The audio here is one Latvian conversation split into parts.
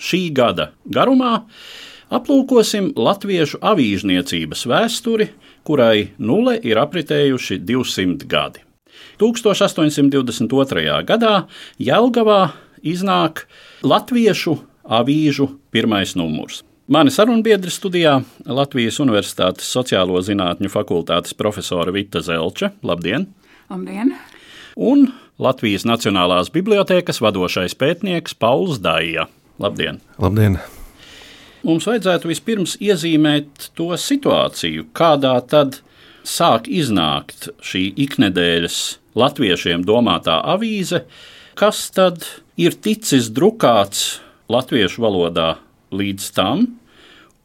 šī gada garumā aplūkosim latviešu avīžniecības vēsturi, kurai nulle ir apritējuši 200 gadi. 1822. gadā Jelgavā iznāk Latviešu avīžu pirmais numurs. Mani sarunbiedri studijā Latvijas Universitātes Sociālo zinātņu fakultātes profesora Vita Zelča. Labdien! Labdien! Un Latvijas Nacionālās bibliotēkas vadošais pētnieks Pauls Daija. Labdien! Labdien! Mums vajadzētu vispirms iezīmēt to situāciju, kādā tad sāk iznākt šī iknedēļas latviešiem domātā avīze, kas tad ir ticis drukāts latviešu valodā līdz tam,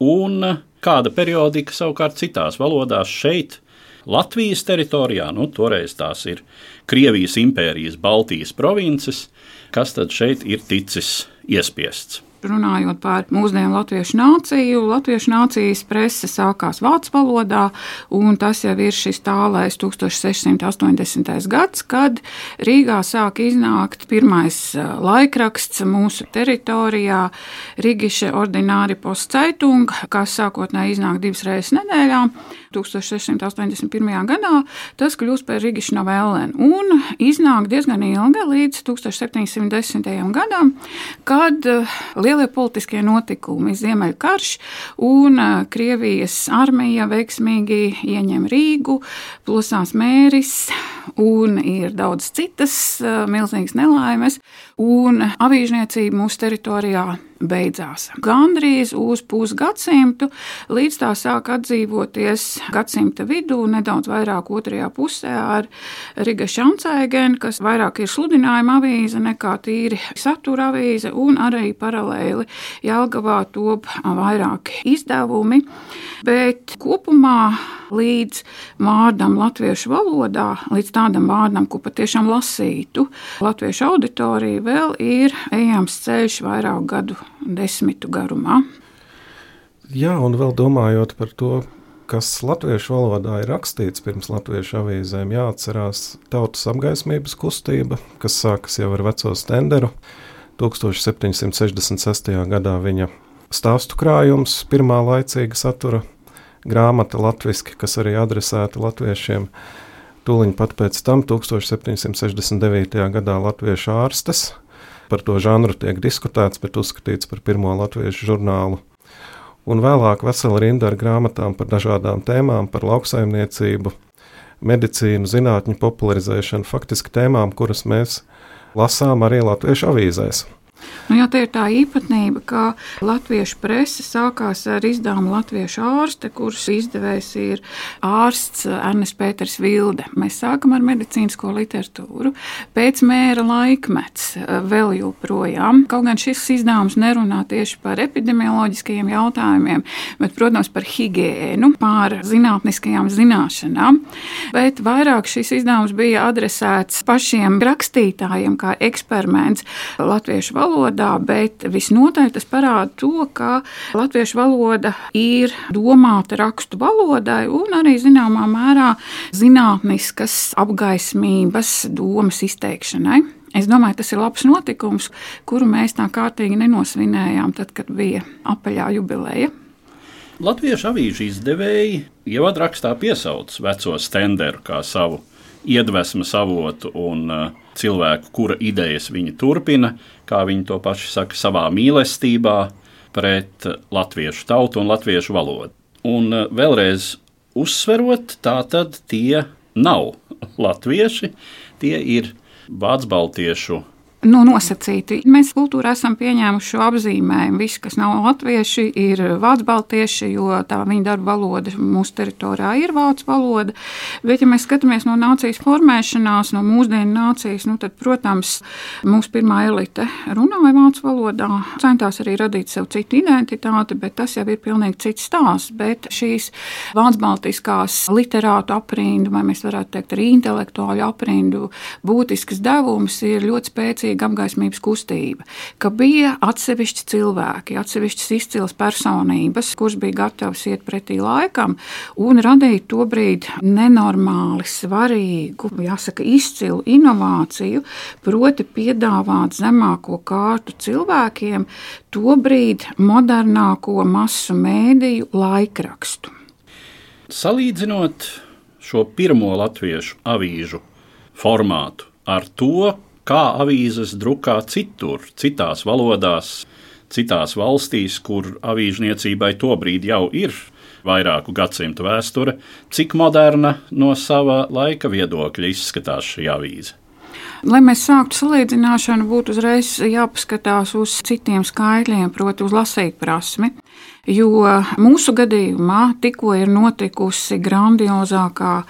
un kāda periodika savukārt citās valodās šeit. Latvijas teritorijā, nu, toreiz tās ir Krievijas impērijas Baltijas provinces, kas tad šeit ir ticis iespiests runājot par mūsdienu latviešu nāciju, latviešu nācijas prese sākās vācu valodā, un tas jau ir šis tālais 1680. gads, kad Rīgā sāk iznākt pirmais laikraksts mūsu teritorijā, Rigiše ordināri postceitung, kas sākotnēji iznāk divas reizes nedēļā. 1681. gadā tas kļūst par Rigišu novellēnu un iznāk diezgan ilgi līdz 1710. gadam, kad liela lielie politiskie notikumi, Ziemeļkarš un Krievijas armija veiksmīgi ieņem Rīgu, plosās mēris un ir daudz citas milzīgas nelaimes, un avīžniecība mūsu teritorijā beidzās. Gandrīz uz pusgadsimtu, līdz tā sāk atdzīvoties gadsimta vidū, nedaudz vairāk otrajā pusē ar Riga Šancēgenu, kas vairāk ir sludinājuma avīze nekā tīri satura avīze, un arī paralēli Jelgavā top vairāki izdevumi. Bet kopumā līdz vārdam latviešu valodā, līdz tādam vārdam, ko patiešām lasītu, latviešu auditorija vēl ir ejams ceļš vairāk gadu desmitu garumā. Jā, un vēl domājot par to, kas latviešu valodā ir rakstīts pirms latviešu avīzēm, jāatcerās tautas apgaismības kustība, kas sākas jau ar veco stenderu. 1766. gadā viņa stāstu krājums, pirmā laicīga satura grāmata latviešu, kas arī adresēta latviešiem. Tūlīt pat pēc tam, 1769. gadā, Latviešu ārstes par to žanru tiek diskutēts, bet uzskatīts par pirmo latviešu žurnālu. Un vēlāk vesela rinda ar grāmatām par dažādām tēmām, par lauksaimniecību, medicīnu, zinātņu popularizēšanu, faktiski tēmām, kuras mēs lasām arī latviešu avīzēs. Nu, jā, tā ir tā īpatnība, ka latviešu prese sākās ar izdevumu Latviešu ārste, kuras izdevējs ir ārsts Ernsts Pēters Vilde. Mēs sākam ar medicīnisko literatūru, pēc mēra laikmets vēl joprojām. Kaut gan šis izdevums nerunā tieši par epidemioloģiskajiem jautājumiem, bet, protams, par higiēnu, par zinātniskajām zināšanām. Bet vairāk šis izdevums bija adresēts pašiem rakstītājiem, kā eksperiments latviešu valodā valodā, bet visnotaļ tas parāda to, ka latviešu valoda ir domāta rakstu valodai un arī zināmā mērā zinātniskas apgaismības domas izteikšanai. Es domāju, tas ir labs notikums, kuru mēs tā kārtīgi nenosvinējām, tad, kad bija apaļā jubileja. Latviešu avīžu izdevēji ievadrakstā piesauc veco stenderu kā savu iedvesmas avotu un uh, cilvēku, kura idejas viņi turpina, kā viņi to paši saka, savā mīlestībā pret latviešu tautu un latviešu valodu. Un uh, vēlreiz uzsverot, tā tad tie nav latvieši, tie ir vācu baltiešu nu, nosacīti. Mēs kultūrā esam pieņēmuši šo apzīmējumu. Visi, kas nav latvieši, ir vācu baltieši, jo tā viņa darba valoda mūsu teritorijā ir vācu valoda. Bet, ja mēs skatāmies no nācijas formēšanās, no mūsdienu nācijas, nu, tad, protams, mūsu pirmā elite runāja vācu valodā, centās arī radīt sev citu identitāti, bet tas jau ir pilnīgi cits stāsts. Bet šīs vācu baltiskās literātu aprindu, vai mēs varētu teikt, arī intelektuāļu aprindu, būtisks devums ir ļoti spēcīgs spēcīga apgaismības kustība, ka bija atsevišķi cilvēki, atsevišķas izcils personības, kuras bija gatavas iet pretī laikam un radīt to brīdi nenormāli svarīgu, jāsaka, izcilu inovāciju, proti piedāvāt zemāko kārtu cilvēkiem to brīdi modernāko masu mēdīju laikrakstu. Salīdzinot šo pirmo latviešu avīžu formātu ar to, kā avīzes drukā citur, citās valodās, citās valstīs, kur avīžniecībai tobrīd jau ir vairāku gadsimtu vēsture, cik moderna no sava laika viedokļa izskatās šī avīze. Lai mēs sāktu salīdzināšanu, būtu uzreiz jāpaskatās uz citiem skaitļiem, proti, uz lasīt prasmi. Jo mūsu gadījumā tikko ir notikusi grandiozākā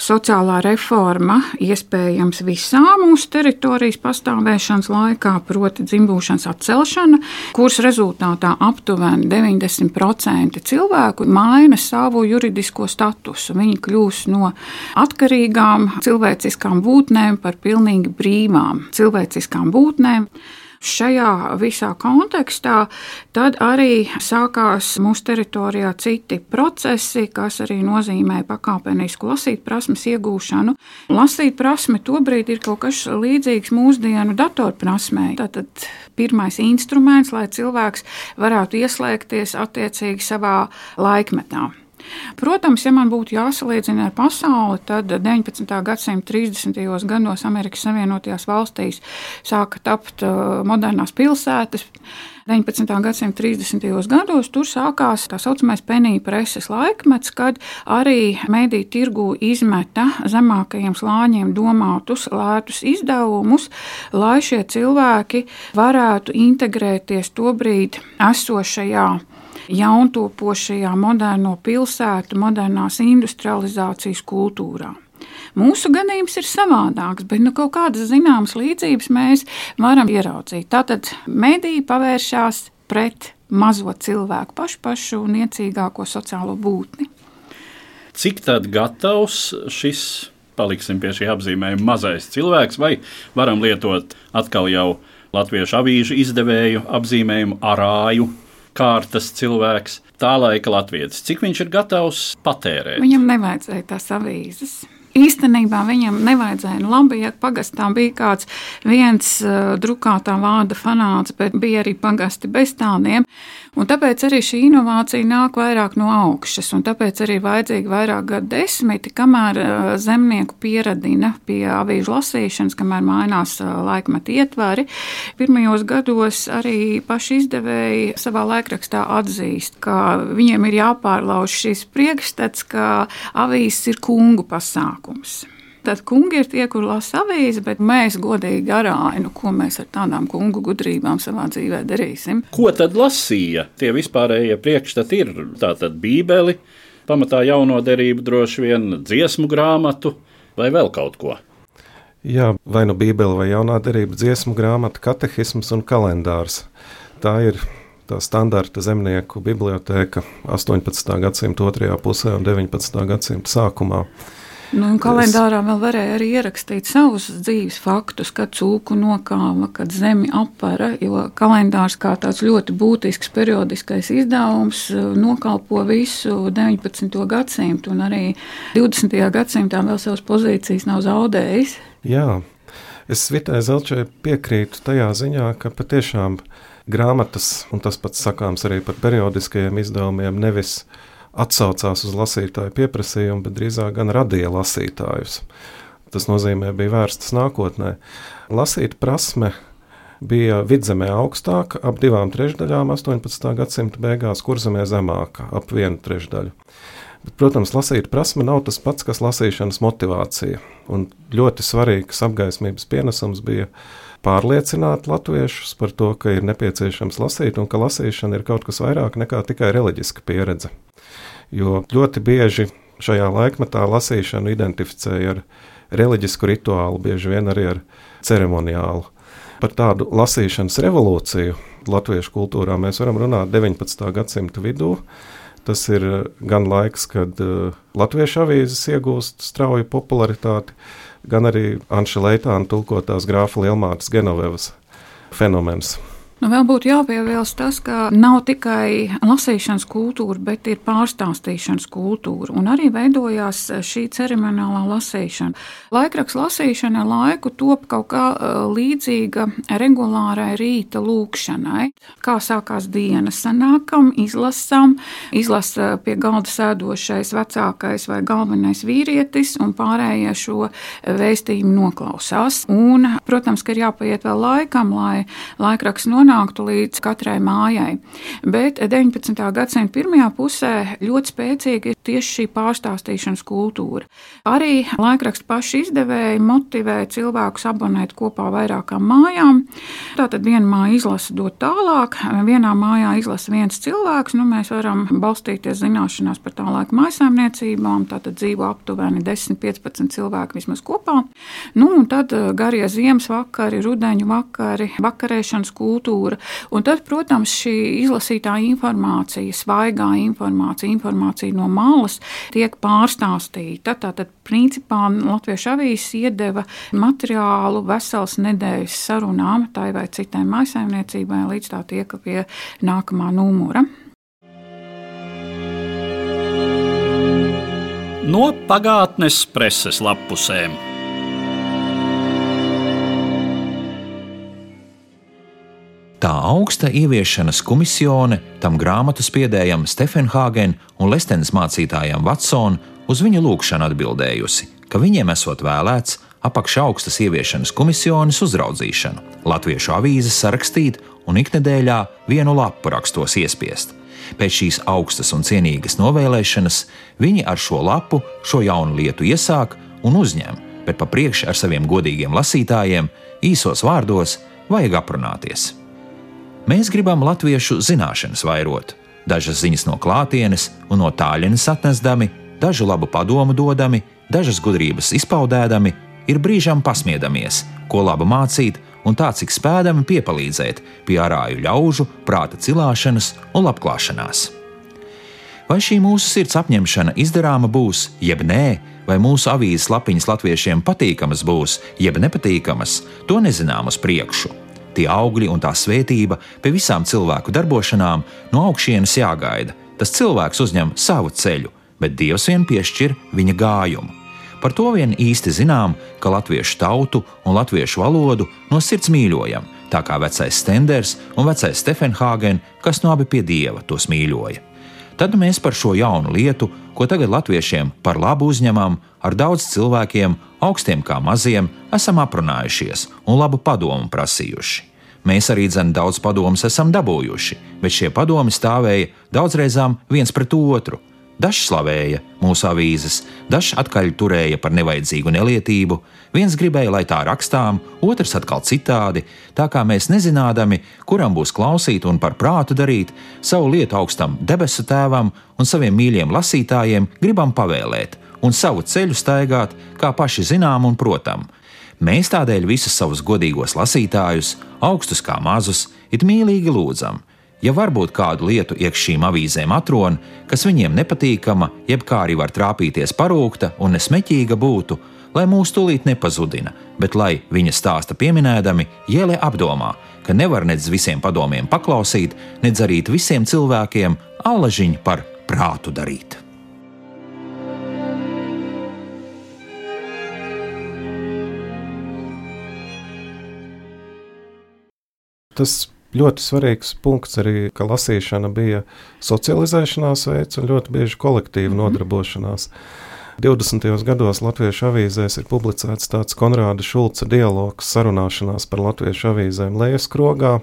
sociālā reforma, iespējams, visā mūsu teritorijas pastāvēšanas laikā, proti, dzimbūšanas atcelšana, kuras rezultātā aptuveni 90% cilvēku maina savu juridisko statusu. Viņi kļūst no atkarīgām cilvēciskām būtnēm par pilnīgi brīvām cilvēciskām būtnēm. Šajā visā kontekstā tad arī sākās mūsu teritorijā citi procesi, kas arī nozīmē pakāpenisku lasīt prasmes iegūšanu. Lasīt prasme tobrīd ir kaut kas līdzīgs mūsdienu datorprasmei. Tātad pirmais instruments, lai cilvēks varētu ieslēgties attiecīgi savā laikmetā. Protams, ja man būtu jāsalīdzina ar pasauli, tad 19. gadsimta 30. gados Amerikas Savienotajās valstīs sāka tapt uh, modernās pilsētas. 19. gadsimta 30. gados tur sākās tā saucamais penija preses laikmets, kad arī mediju tirgu izmeta zemākajiem slāņiem domātus lētus izdevumus, lai šie cilvēki varētu integrēties tobrīd esošajā jauntopošajā moderno pilsētu, modernās industrializācijas kultūrā. Mūsu gadījums ir savādāks, bet nu, kaut kādas zināmas līdzības mēs varam ieraudzīt. Tātad mediji pavēršās pret mazo cilvēku, pašu pašu niecīgāko sociālo būtni. Cik tad gatavs šis, paliksim pie šī apzīmējuma, mazais cilvēks, vai varam lietot atkal jau latviešu avīžu izdevēju apzīmējumu arāju, kārtas cilvēks, tā laika latvietis. Cik viņš ir gatavs patērēt? Viņam nevajadzēja tās avīzes. Īstenībā viņam nevajadzēja. Nu, labi, ja pagastā bija kāds viens uh, drukātā vārda fanāts, bet bija arī pagasti bez tādiem. Un tāpēc arī šī inovācija nāk vairāk no augšas, un tāpēc arī vajadzīgi vairāk gadu desmiti, kamēr uh, zemnieku pieradina pie avīžu lasīšanas, kamēr mainās uh, laikmeta ietvari. Pirmajos gados arī paši izdevēji savā laikrakstā atzīst, ka viņiem ir jāpārlauž šis priekšstats, ka avīzes ir kungu pasākums pasākums. Tad kungi ir tie, kur lasa avīzi, bet mēs godīgi garāji, nu, ko mēs ar tādām kungu gudrībām savā dzīvē darīsim. Ko tad lasīja? Tie vispārējie priekšstati ir tātad Bībeli, pamatā jauno derību droši vien dziesmu grāmatu vai vēl kaut ko. Jā, vai nu Bībele vai jaunā derība, dziesmu grāmata, katehisms un kalendārs. Tā ir tā standarta zemnieku biblioteka 18. gadsimta otrajā pusē un 19. gadsimta sākumā. Nu, kalendārā vēl varēja arī ierakstīt savus dzīves faktus, kad cūku nokāva, kad zemi apara, jo kalendārs kā tāds ļoti būtisks periodiskais izdevums eh, nokalpo visu 19. gadsimtu, un arī 20. gadsimtā vēl savas pozīcijas nav zaudējis. Jā, es Vitai Zelčai piekrītu tajā ziņā, ka patiešām grāmatas, un tas pats sakāms arī par periodiskajiem izdevumiem, nevis atsaucās uz lasītāju pieprasījumu, bet drīzāk gan radīja lasītājus. Tas nozīmē, bija vērstas nākotnē. Lasīt prasme bija vidzemē augstāka, ap divām trešdaļām 18. gadsimta beigās, kurzemē zemāka, ap vienu trešdaļu. Bet, protams, lasīt prasme nav tas pats, kas lasīšanas motivācija. Un ļoti svarīgs apgaismības pienesums bija pārliecināt latviešus par to, ka ir nepieciešams lasīt un ka lasīšana ir kaut kas vairāk nekā tikai reliģiska pieredze. Jo ļoti bieži šajā laikmetā lasīšanu identificēja ar reliģisku rituālu, bieži vien arī ar ceremoniālu. Par tādu lasīšanas revolūciju latviešu kultūrā mēs varam runāt 19. gadsimta vidū. Tas ir gan laiks, kad uh, latviešu avīzes iegūst strauju popularitāti, gan arī Anša Leitāna tulkotās grāfa Lielmātes Genovevas fenomens. Nu, vēl būtu jāpiebilst tas, ka nav tikai lasīšanas kultūra, bet ir pārstāstīšanas kultūra. Un arī veidojās šī ceremoniālā lasīšana. Laikraksts lasīšana laiku top kaut kā līdzīga regulārai rīta lūkšanai. Kā sākās diena, sanākam, izlasām, izlasa pie galda sēdošais vecākais vai galvenais vīrietis, un pārējie šo vēstījumu noklausās. Un, protams, ka ir jāpaiet vēl laikam, lai laikraksts nonāktu nonāktu līdz katrai mājai. Bet 19. gadsimta pirmajā pusē ļoti spēcīga ir tieši šī pārstāstīšanas kultūra. Arī laikraksta paši izdevēji motivē cilvēkus abonēt kopā vairākām mājām. Tātad viena māja izlasa dot tālāk, vienā mājā izlasa viens cilvēks. Nu, mēs varam balstīties zināšanās par tā laika maisaimniecībām. Tātad dzīvo aptuveni 10-15 cilvēki vismaz kopā. Nu, un tad eh, garie ziemas vakari, rudeņu vakari, vakarēšanas kultūra kultūra. Un tad, protams, šī izlasītā informācija, svaigā informācija, informācija no malas tiek pārstāstīta. Tātad, principā, Latviešu avīzes iedeva materiālu vesels nedēļas sarunām tai vai citai maisaimniecībai, līdz tā tiek pie nākamā numura. No pagātnes preses lapusēm. Tā augsta ieviešanas komisione tam grāmatas piedējam Stefenhāgen un Lestenes mācītājam Vatsonu uz viņu lūgšanu atbildējusi, ka viņiem esot vēlēts apakšā augstas ieviešanas komisiones uzraudzīšanu, latviešu avīzes sarakstīt un iknedēļā vienu lapu rakstos iespiest. Pēc šīs augstas un cienīgas novēlēšanas viņi ar šo lapu šo jaunu lietu iesāk un uzņem, bet pa priekšu ar saviem godīgiem lasītājiem īsos vārdos vajag aprunāties. Mēs gribam latviešu zināšanas vairot, dažas ziņas no klātienes un no tālienes atnesdami, dažu labu padomu dodami, dažas gudrības izpaudēdami, ir brīžam pasmiedamies, ko labu mācīt un tā cik spēdami piepalīdzēt pie arāju ļaužu, prāta cilāšanas un labklāšanās. Vai šī mūsu sirds apņemšana izdarāma būs, jeb nē, vai mūsu avīzes lapiņas latviešiem patīkamas būs, jeb nepatīkamas, to nezinām uz priekšu tie augļi un tā svētība pie visām cilvēku darbošanām no augšienes jāgaida. Tas cilvēks uzņem savu ceļu, bet Dievs vien piešķir viņa gājumu. Par to vien īsti zinām, ka latviešu tautu un latviešu valodu no sirds mīļojam, tā kā vecais Stenders un vecais Stefenhāgen, kas no abi pie dieva tos mīļoja. Tad mēs par šo jaunu lietu, ko tagad latviešiem par labu uzņemam, ar daudz cilvēkiem, augstiem kā maziem, esam aprunājušies un labu padomu prasījuši. Mēs arī dzen daudz padomus esam dabūjuši, bet šie padomi stāvēja daudzreizām viens pret otru. Dažs slavēja mūsu avīzes, dažs atkal turēja par nevajadzīgu nelietību, viens gribēja, lai tā rakstām, otrs atkal citādi, tā kā mēs nezinādami, kuram būs klausīt un par prātu darīt, savu lietu augstam debesu tēvam un saviem mīļiem lasītājiem gribam pavēlēt un savu ceļu staigāt, kā paši zinām un protam. Mēs tādēļ visus savus godīgos lasītājus, augstus kā mazus, it mīlīgi lūdzam, ja varbūt kādu lietu iekš šīm avīzēm atrona, kas viņiem nepatīkama, jeb kā arī var trāpīties parūkta un nesmeķīga būtu, lai mūs tūlīt nepazudina, bet lai viņa stāsta pieminēdami, ielē apdomā, ka nevar nedz visiem padomiem paklausīt, nedz arī visiem cilvēkiem allažiņu par prātu darīt. Tas ļoti svarīgs punkts arī, ka lasīšana bija socializēšanās veids un ļoti bieži kolektīva mm -hmm. nodarbošanās. 20. gados Latviešu avīzēs ir publicēts tāds Konrāda Šulca dialogs, sarunāšanās par Latviešu avīzēm Lejas krogā.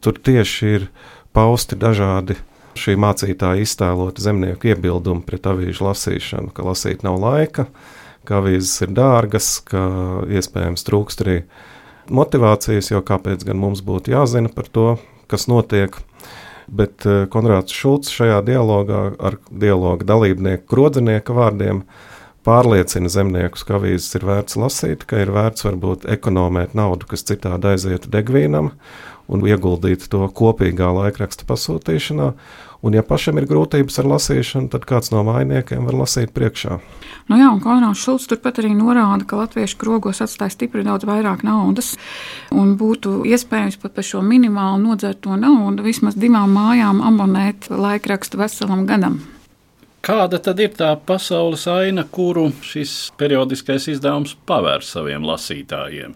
Tur tieši ir pausti dažādi šī mācītāja iztēlota zemnieku iebildumu pret avīžu lasīšanu, ka lasīt nav laika, ka avīzes ir dārgas, ka iespējams trūkst arī motivācijas, jo kāpēc gan mums būtu jāzina par to, kas notiek. Bet eh, Konrāds Šulcs šajā dialogā ar dialogu dalībnieku grodzinieka vārdiem pārliecina zemniekus, ka avīzes ir vērts lasīt, ka ir vērts varbūt ekonomēt naudu, kas citādi aizietu degvīnam, un ieguldīt to kopīgā laikraksta pasūtīšanā. Un, ja pašam ir grūtības ar lasīšanu, tad kāds no mainiekiem var lasīt priekšā. Nu jā, un Konrāds Šulcs turpat arī norāda, ka latviešu krogos atstāja stipri daudz vairāk naudas, un būtu iespējams pat par šo minimālu nodzerto naudu vismaz divām mājām abonēt laikrakstu veselam gadam. Kāda tad ir tā pasaules aina, kuru šis periodiskais izdevums pavēr saviem lasītājiem?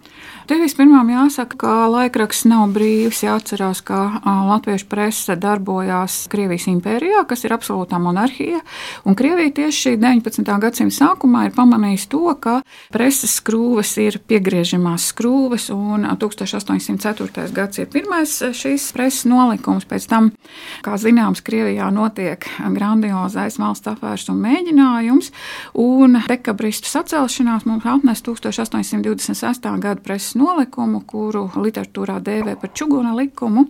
Te vispirmām jāsaka, ka laikraksts nav brīvs. Jāatcerās, ka latviešu prese darbojās Krievijas impērijā, kas ir absolūtā monarhija. Un Krievija tieši 19. gadsimta sākumā ir pamanījusi to, ka preses skrūves ir piegriežamās skrūves, un 1804. gads ir pirmais šīs preses nolikums. Pēc tam, kā zināms, Krievijā notiek grandiozais valsts afērs un mēģinājums, un dekabristu sacelšanās mums atnes 1826. gada preses nolikumu, kuru literatūrā dēvē par čuguna likumu,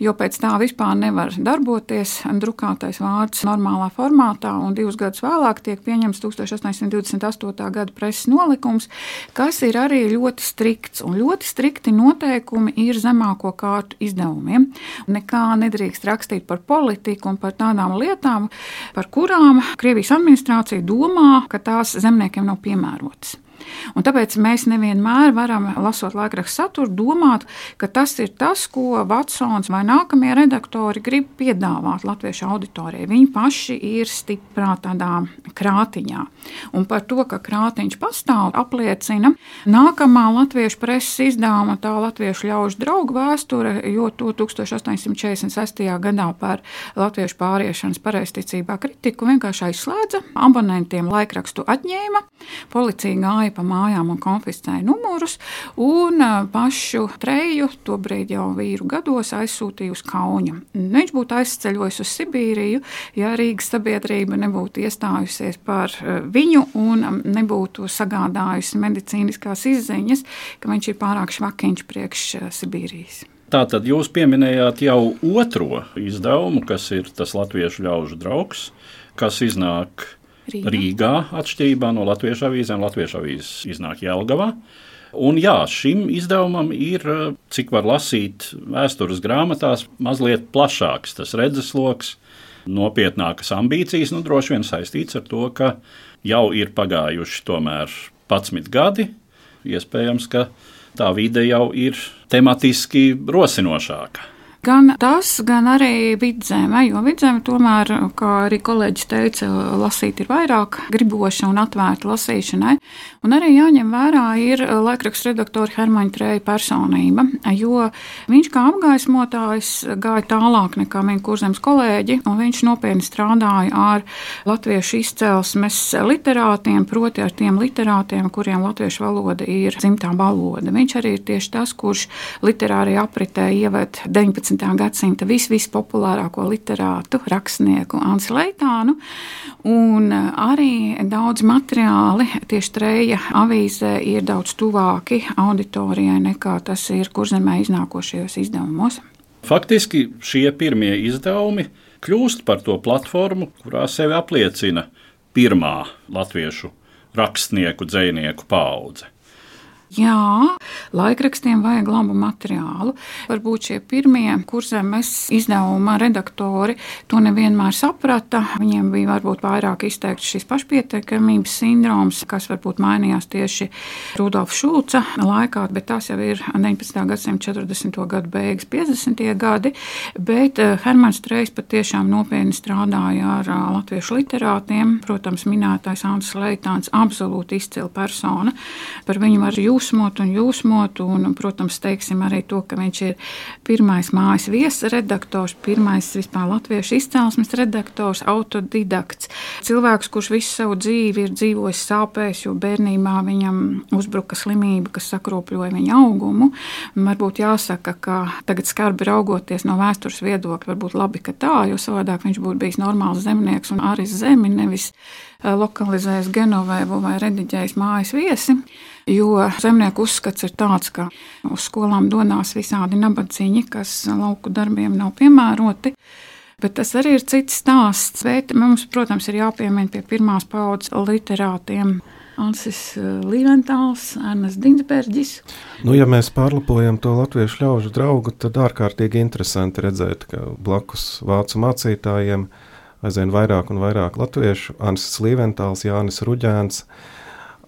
jo pēc tā vispār nevar darboties drukātais vārds normālā formātā, un divus gadus vēlāk tiek pieņemts 1828. gada preses nolikums, kas ir arī ļoti strikts, un ļoti strikti noteikumi ir zemāko kārtu izdevumiem. Nekā nedrīkst rakstīt par politiku un par tādām lietām, par kurām Krievijas administrācija domā, ka tās zemniekiem nav piemērotas. Un tāpēc mēs nevienmēr varam, lasot laikrakstu saturu, domāt, ka tas ir tas, ko Vatsons vai nākamie redaktori grib piedāvāt latviešu auditorijai. Viņi paši ir stiprā tādā krātiņā. Un par to, ka krātiņš pastāv, apliecina nākamā latviešu preses izdevuma, tā latviešu ļaužu draugu vēsture, jo to 1846. gadā par latviešu pāriešanas pareizticībā kritiku vienkārši aizslēdza, abonentiem laikrakstu atņēma, policija gāja gāja pa mājām un konfiscēja numurus, un pašu treju, tobrīd jau vīru gados, aizsūtīja uz Kaunu. Viņš būtu aizceļojis uz Sibīriju, ja Rīgas sabiedrība nebūtu iestājusies par viņu un nebūtu sagādājusi medicīniskās izziņas, ka viņš ir pārāk švakiņš priekš Sibīrijas. Tātad jūs pieminējāt jau otro izdevumu, kas ir tas latviešu ļaužu draugs, kas iznāk Rīgā. Rīgā, atšķirībā no latviešu avīzēm. Latviešu avīzes iznāk Jelgavā. Un jā, šim izdevumam ir, cik var lasīt vēstures grāmatās, mazliet plašāks tas redzesloks, nopietnākas ambīcijas. Nu, droši vien saistīts ar to, ka jau ir pagājuši tomēr 11 gadi. Iespējams, ka tā vide jau ir tematiski rosinošāka. Gan tas, gan arī vidzeme, jo vidzeme tomēr, kā arī kolēģis teica, lasīt ir vairāk griboša un atvērta lasīšanai. Un arī jāņem vērā ir laikraksta redaktora Hermaņa Trēja personība, jo viņš kā apgaismotājs gāja tālāk nekā viņa kurzems kolēģi, un viņš nopietni strādāja ar latviešu izcelsmes literātiem, proti ar tiem literātiem, kuriem latviešu valoda ir dzimtā valoda. Viņš arī ir tieši tas, kurš literāri apritē ieved 19. 19. gadsimta vis, vispopulārāko literātu, rakstnieku Ansi Leitānu. Un eh, arī daudz materiāli tieši treja avīzē ir daudz tuvāki auditorijai nekā tas ir kurzemē iznākošajos izdevumos. Faktiski šie pirmie izdevumi kļūst par to platformu, kurā sevi apliecina pirmā latviešu rakstnieku, dzinieku paudze. Jā, laikrakstiem vajag labu materiālu. Varbūt šie pirmie kurzemes izdevuma redaktori to nevienmēr saprata. Viņiem bija varbūt vairāk izteikts šis pašpietiekamības sindroms, kas varbūt mainījās tieši Rudolfa Šulca laikā, bet tas jau ir 19. gadsimta 40. gadu beigas, 50. gadi. Bet eh, Hermans Trejs patiešām nopietni strādāja ar eh, latviešu literātiem. Protams, minētais Ants Leitāns absolūti izcila persona. Par viņu var jūt jūsmot un jūsmot. Un, protams, teiksim arī to, ka viņš ir pirmais mājas viesa redaktors, pirmais vispār latviešu izcelsmes redaktors, autodidakts. Cilvēks, kurš visu savu dzīvi ir dzīvojis sāpēs, jo bērnībā viņam uzbruka slimība, kas sakropļoja viņa augumu. Varbūt jāsaka, ka tagad skarbi raugoties no vēstures viedokļa, varbūt labi, ka tā, jo savādāk viņš būtu bijis normāls zemnieks un arī zemi, nevis lokalizējis Genovēvu vai rediģējis mājas viesi. Jo zemnieku uzskats ir tāds, ka uz skolām dodas visādi nabadzīņi, kas lauku darbiem nav piemēroti. Bet tas arī ir cits stāsts. Bet mums, protams, ir jāpiemina pie pirmās paudzes literātiem. Ansis eh, Līventāls, Ernests Dinsberģis. Nu, ja mēs pārlapojam to latviešu ļaužu draugu, tad ārkārtīgi interesanti redzēt, ka blakus vācu mācītājiem aizvien vairāk un vairāk latviešu, Ansis Līventāls, Jānis Ruģēns,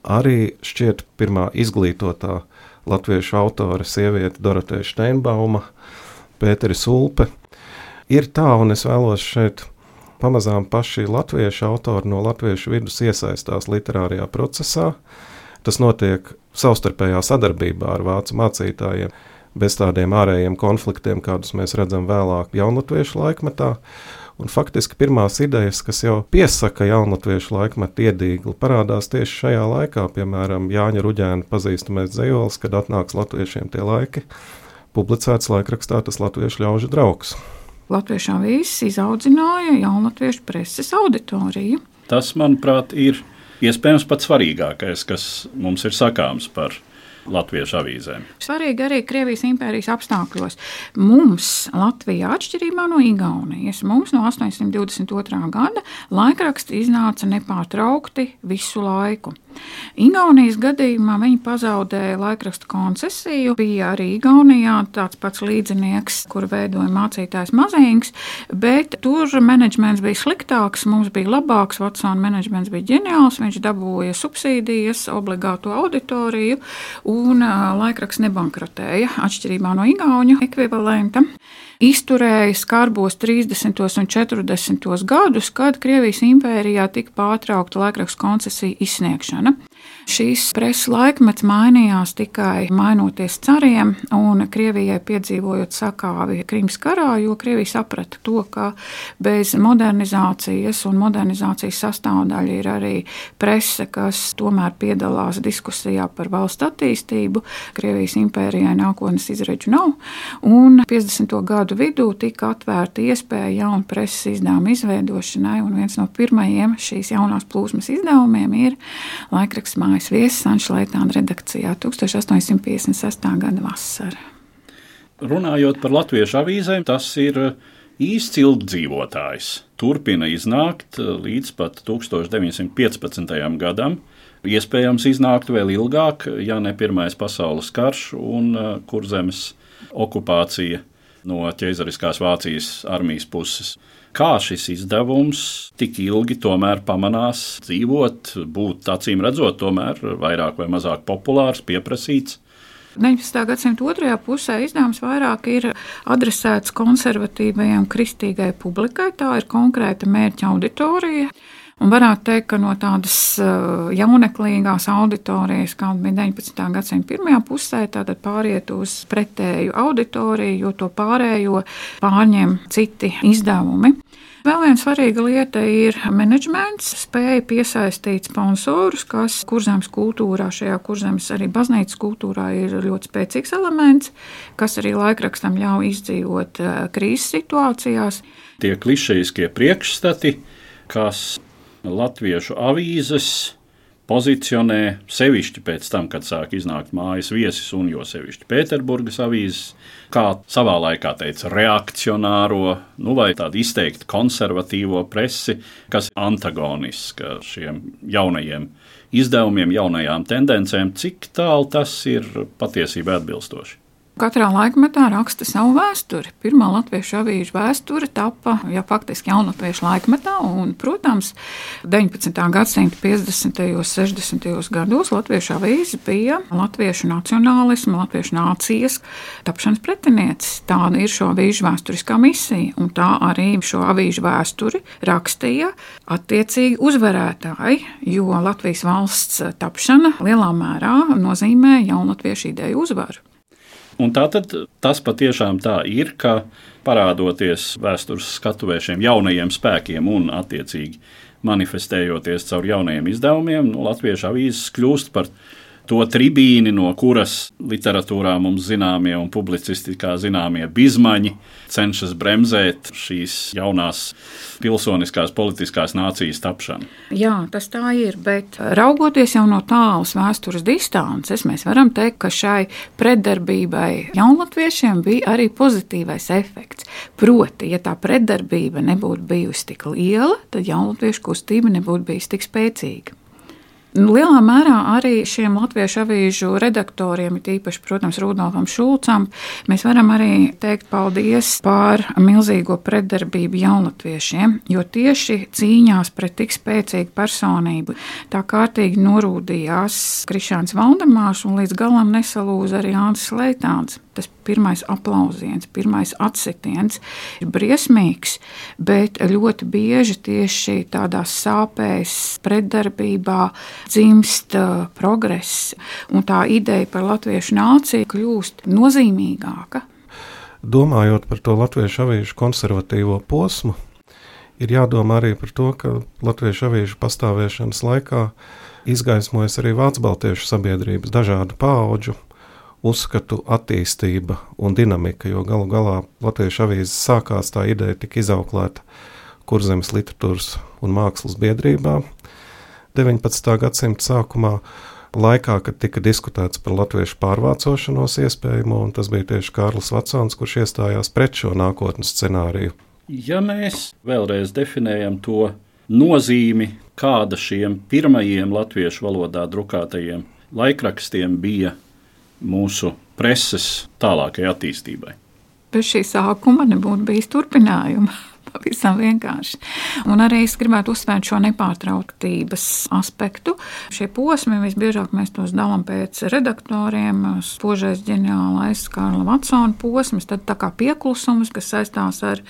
arī šķiet pirmā izglītotā latviešu autore, sieviete Doroteja Steinbauma, Pēteris Ulpe. Ir tā, un es vēlos šeit pamazām paši latviešu autori no latviešu vidus iesaistās literārijā procesā. Tas notiek savstarpējā sadarbībā ar vācu mācītājiem, bez tādiem ārējiem konfliktiem, kādus mēs redzam vēlāk jaunatviešu laikmetā. Un faktiski pirmās idejas, kas jau piesaka jaunatviešu laikmetu iedīgli, parādās tieši šajā laikā. Piemēram, Jāņa Ruģēna pazīstamais dzējolis, kad atnāks latviešiem tie laiki, publicēts laikrakstā tas latviešu ļaužu draugs. Latviešu avīzes izaudzināja jaunatviešu preses auditoriju. Tas, manuprāt, ir iespējams pats svarīgākais, kas mums ir sakāms par latviešu avīzēm. Svarīgi arī Krievijas impērijas apstākļos. Mums, Latvijā, atšķirībā no Igaunijas, mums no 822. gada laikraksti iznāca nepārtraukti visu laiku. Igaunijas gadījumā viņi pazaudēja laikrakstu koncesiju. Bija arī Igaunijā tāds pats līdzinieks, kur veidoja mācītājs Mazīgs, bet tur menedžments bija sliktāks, mums bija labāks. Vatsona menedžments bija ģeniāls, viņš dabūja subsīdijas, obligāto auditoriju un laikraksts nebankrotēja, atšķirībā no Igaunijas ekvivalenta. Izturēja skarbos 30. un 40. gadus, kad Krievijas impērijā tika pārtraukta laikraksta koncesija izsniegšana. Šīs preses laikmets mainījās tikai mainoties cariem un Krievijai piedzīvojot sakāvi Krimas karā, jo Krievija saprata to, ka bez modernizācijas un modernizācijas sastāvdaļa ir arī prese, kas tomēr piedalās diskusijā par valsts attīstību. Krievijas impērijai nākotnes izredzu nav, un 50. gadu vidū tika atvērta iespēja jaunu preses izdevumu izveidošanai, un viens no pirmajiem šīs jaunās plūsmas izdevumiem ir laikraksts mājas viesis Anšla Leitāna redakcijā 1856. gada vasara. Runājot par latviešu avīzēm, tas ir īsts ilgdzīvotājs. Turpina iznākt līdz pat 1915. gadam. Iespējams, iznākt vēl ilgāk, ja ne Pirmais pasaules karš un uh, kurzemes okupācija no ķeizariskās Vācijas armijas puses kā šis izdevums tik ilgi tomēr pamanās dzīvot, būt acīm redzot, tomēr vairāk vai mazāk populārs, pieprasīts. 19. gadsimta otrajā pusē izdevums vairāk ir adresēts konservatīvajai, kristīgai publikai. Tā ir konkrēta mērķa auditorija. Un varētu teikt, ka no tādas uh, jauneklīgās auditorijas, kāda bija 19. gadsimta pirmajā pusē, tad pāriet uz pretēju auditoriju, jo to pārējo pārņem citi izdevumi. Vēl viena svarīga lieta ir menedžments, spēja piesaistīt sponsorus, kas kurzemes kultūrā, šajā kurzemes arī baznīcas kultūrā ir ļoti spēcīgs elements, kas arī laikrakstam ļauj izdzīvot uh, krīzes situācijās. Tie klišejiskie priekšstati, kas latviešu avīzes pozicionē sevišķi pēc tam, kad sāk iznākt mājas viesis un jo sevišķi Pēterburgas avīzes, kā savā laikā teica, reakcionāro, nu vai tādu izteikti konservatīvo presi, kas ir antagoniska šiem jaunajiem izdevumiem, jaunajām tendencēm, cik tālu tas ir patiesībā atbilstoši. Katrā laikmetā raksta savu vēsturi. Pirmā latviešu avīžu vēsture tapa jau faktiski jaunatviešu laikmetā, un, protams, 19. gadsimta 50. un 60. gados latviešu avīzes bija latviešu nacionālismu, latviešu nācijas tapšanas pretinieces. Tāda ir šo avīžu vēsturiskā misija, un tā arī šo avīžu vēsturi rakstīja attiecīgi uzvarētāji, jo Latvijas valsts tapšana lielā mērā nozīmē jaunatviešu ideju uzvaru. Un tā tad tas patiešām tā ir, ka parādoties vēstures skatuvēšiem jaunajiem spēkiem un attiecīgi manifestējoties caur jaunajiem izdevumiem, nu, Latviešu avīzes kļūst par to tribīni, no kuras literatūrā mums zināmie un publicistikā zināmie bizmaņi cenšas bremzēt šīs jaunās pilsoniskās politiskās nācijas tapšanu. Jā, tas tā ir, bet raugoties jau no tālas vēstures distances, mēs varam teikt, ka šai pretdarbībai jaunlatviešiem bija arī pozitīvais efekts. Proti, ja tā pretdarbība nebūtu bijusi tik liela, tad jaunatviešu kustība nebūtu bijusi tik spēcīga. Lielā mērā arī šiem latviešu avīžu redaktoriem, īpaši, protams, Rudolfam Šulcam, mēs varam arī teikt paldies par milzīgo pretdarbību jaunatviešiem, jo tieši cīņās pret tik spēcīgu personību tā kārtīgi norūdījās Krišāns Valdemārs un līdz galam nesalūza arī Āns Leitāns tas pirmais aplausiens, pirmais atsitiens ir briesmīgs, bet ļoti bieži tieši tādās sāpēs, pretdarbībā dzimst uh, progress, un tā ideja par latviešu nāciju kļūst nozīmīgāka. Domājot par to latviešu avīžu konservatīvo posmu, ir jādomā arī par to, ka latviešu avīžu pastāvēšanas laikā izgaismojas arī vācu baltiešu sabiedrības dažādu pauģu uzskatu attīstība un dinamika, jo galu galā Latviešu avīzes sākās tā ideja tika izauklēta Kurzemes literatūras un mākslas biedrībā 19. gadsimta sākumā, laikā, kad tika diskutēts par latviešu pārvācošanos iespējamo, un tas bija tieši Kārlis Vatsons, kurš iestājās pret šo nākotnes scenāriju. Ja mēs vēlreiz definējam to nozīmi, kāda šiem pirmajiem latviešu valodā drukātajiem laikrakstiem bija mūsu preses tālākajai attīstībai. Bez šī sākuma nebūtu bijis turpinājuma. Pavisam vienkārši. Un arī es gribētu uzsvērt šo nepārtrauktības aspektu. Šie posmi visbiežāk mēs tos dalām pēc redaktoriem. Spožais ģeniālais Kārla Vatsona posms, tad tā kā pieklusums, kas saistās ar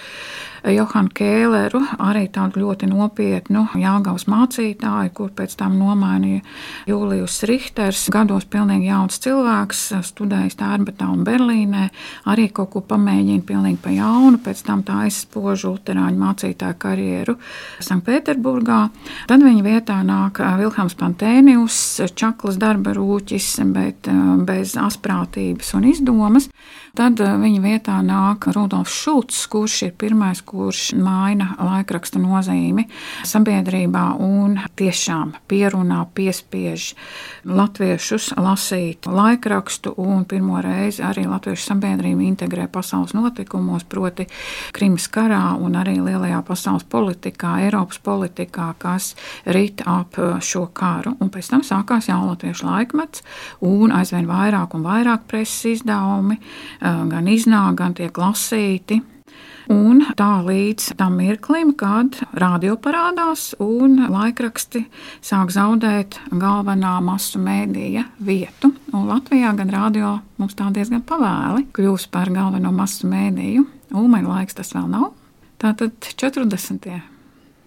Johanu Kēleru, arī tādu ļoti nopietnu Jāgaunas mācītāju, kur pēc tam nomainīja Jūlijus Richters. Gados pilnīgi jauns cilvēks, studējis Tērbetā un Berlīnē, arī kaut ko pamēģina pilnīgi pa jaunu, pēc tam tā aizspožu luterāņu mācītāju karjeru Sanktpēterburgā. Tad viņa vietā nāk Vilhelms Pantēnius, čaklas darba rūķis, bet bez asprātības un izdomas. Tad viņa vietā nāk Rudolfs Šulcs, kurš ir pirmais, kurš maina laikraksta nozīmi sabiedrībā un tiešām pierunā, piespiež latviešus lasīt laikrakstu un pirmo reizi arī latviešu sabiedrību integrē pasaules notikumos, proti Krimas karā un arī lielajā pasaules politikā, Eiropas politikā, kas rit ap šo karu. Un pēc tam sākās jaunlatviešu laikmets un aizvien vairāk un vairāk preses izdevumi, gan iznāk, gan tiek lasīti. Un tā līdz tam mirklim, kad radio parādās un laikraksti sāk zaudēt galvenā masu mēdīja vietu. Un Latvijā gan radio mums tā diezgan pavēli kļūst par galveno masu mēdīju. Ulmaņa laiks tas vēl nav. Tātad 40.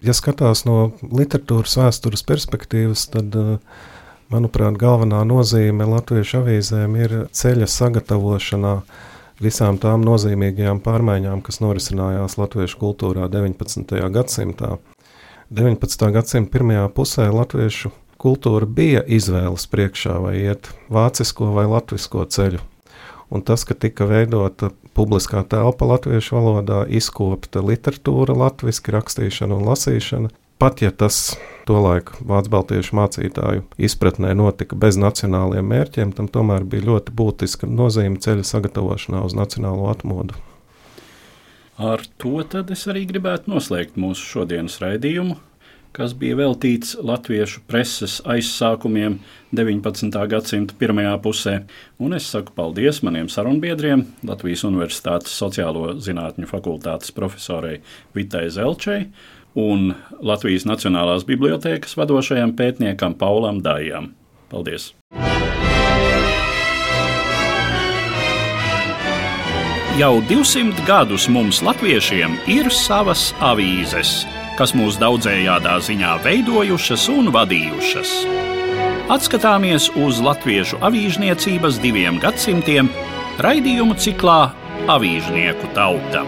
Ja skatās no literatūras vēstures perspektīvas, tad, manuprāt, galvenā nozīme latviešu avīzēm ir ceļa sagatavošanā visām tām nozīmīgajām pārmaiņām, kas norisinājās latviešu kultūrā 19. gadsimtā. 19. gadsimta pirmajā pusē latviešu kultūra bija izvēles priekšā, vai iet vācisko vai latvisko ceļu. Un tas, ka tika veidota publiskā telpa latviešu valodā, izkopta literatūra, latviešu rakstīšana un lasīšana, pat ja tas tolaik Vācu baltiešu mācītāju izpratnē notika bez nacionāliem mērķiem, tam tomēr bija ļoti būtiska nozīme ceļa sagatavošanā uz nacionālo atmodu. Ar to es arī gribētu noslēgt mūsu šodienas raidījumu. kas bija veltīts latviešu preses aizsākumiem 19. gadsimta pirmajā pusē. Un es saku paldies maniem sarunbiedriem, Latvijas Universitātes sociālo zinātņu fakultātes profesorei Vitai Zelčai un Latvijas Nacionālās bibliotēkas vadošajam pētniekam Paulam Dājam. Paldies! Jau 200 gadus mums, latviešiem, ir savas avīzes, kas mūs daudzējādā ziņā veidojušas un vadījušas. Atskatāmies uz latviešu avīžniecības diviem gadsimtiem raidījumu ciklā Avīžnieku tauta.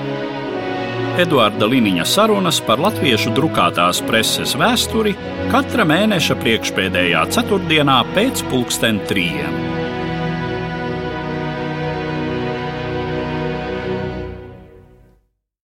Eduarda Liniņa sarunas par latviešu drukātās preses vēsturi katra mēneša priekšpēdējā ceturtdienā pēc pulksten trījiem.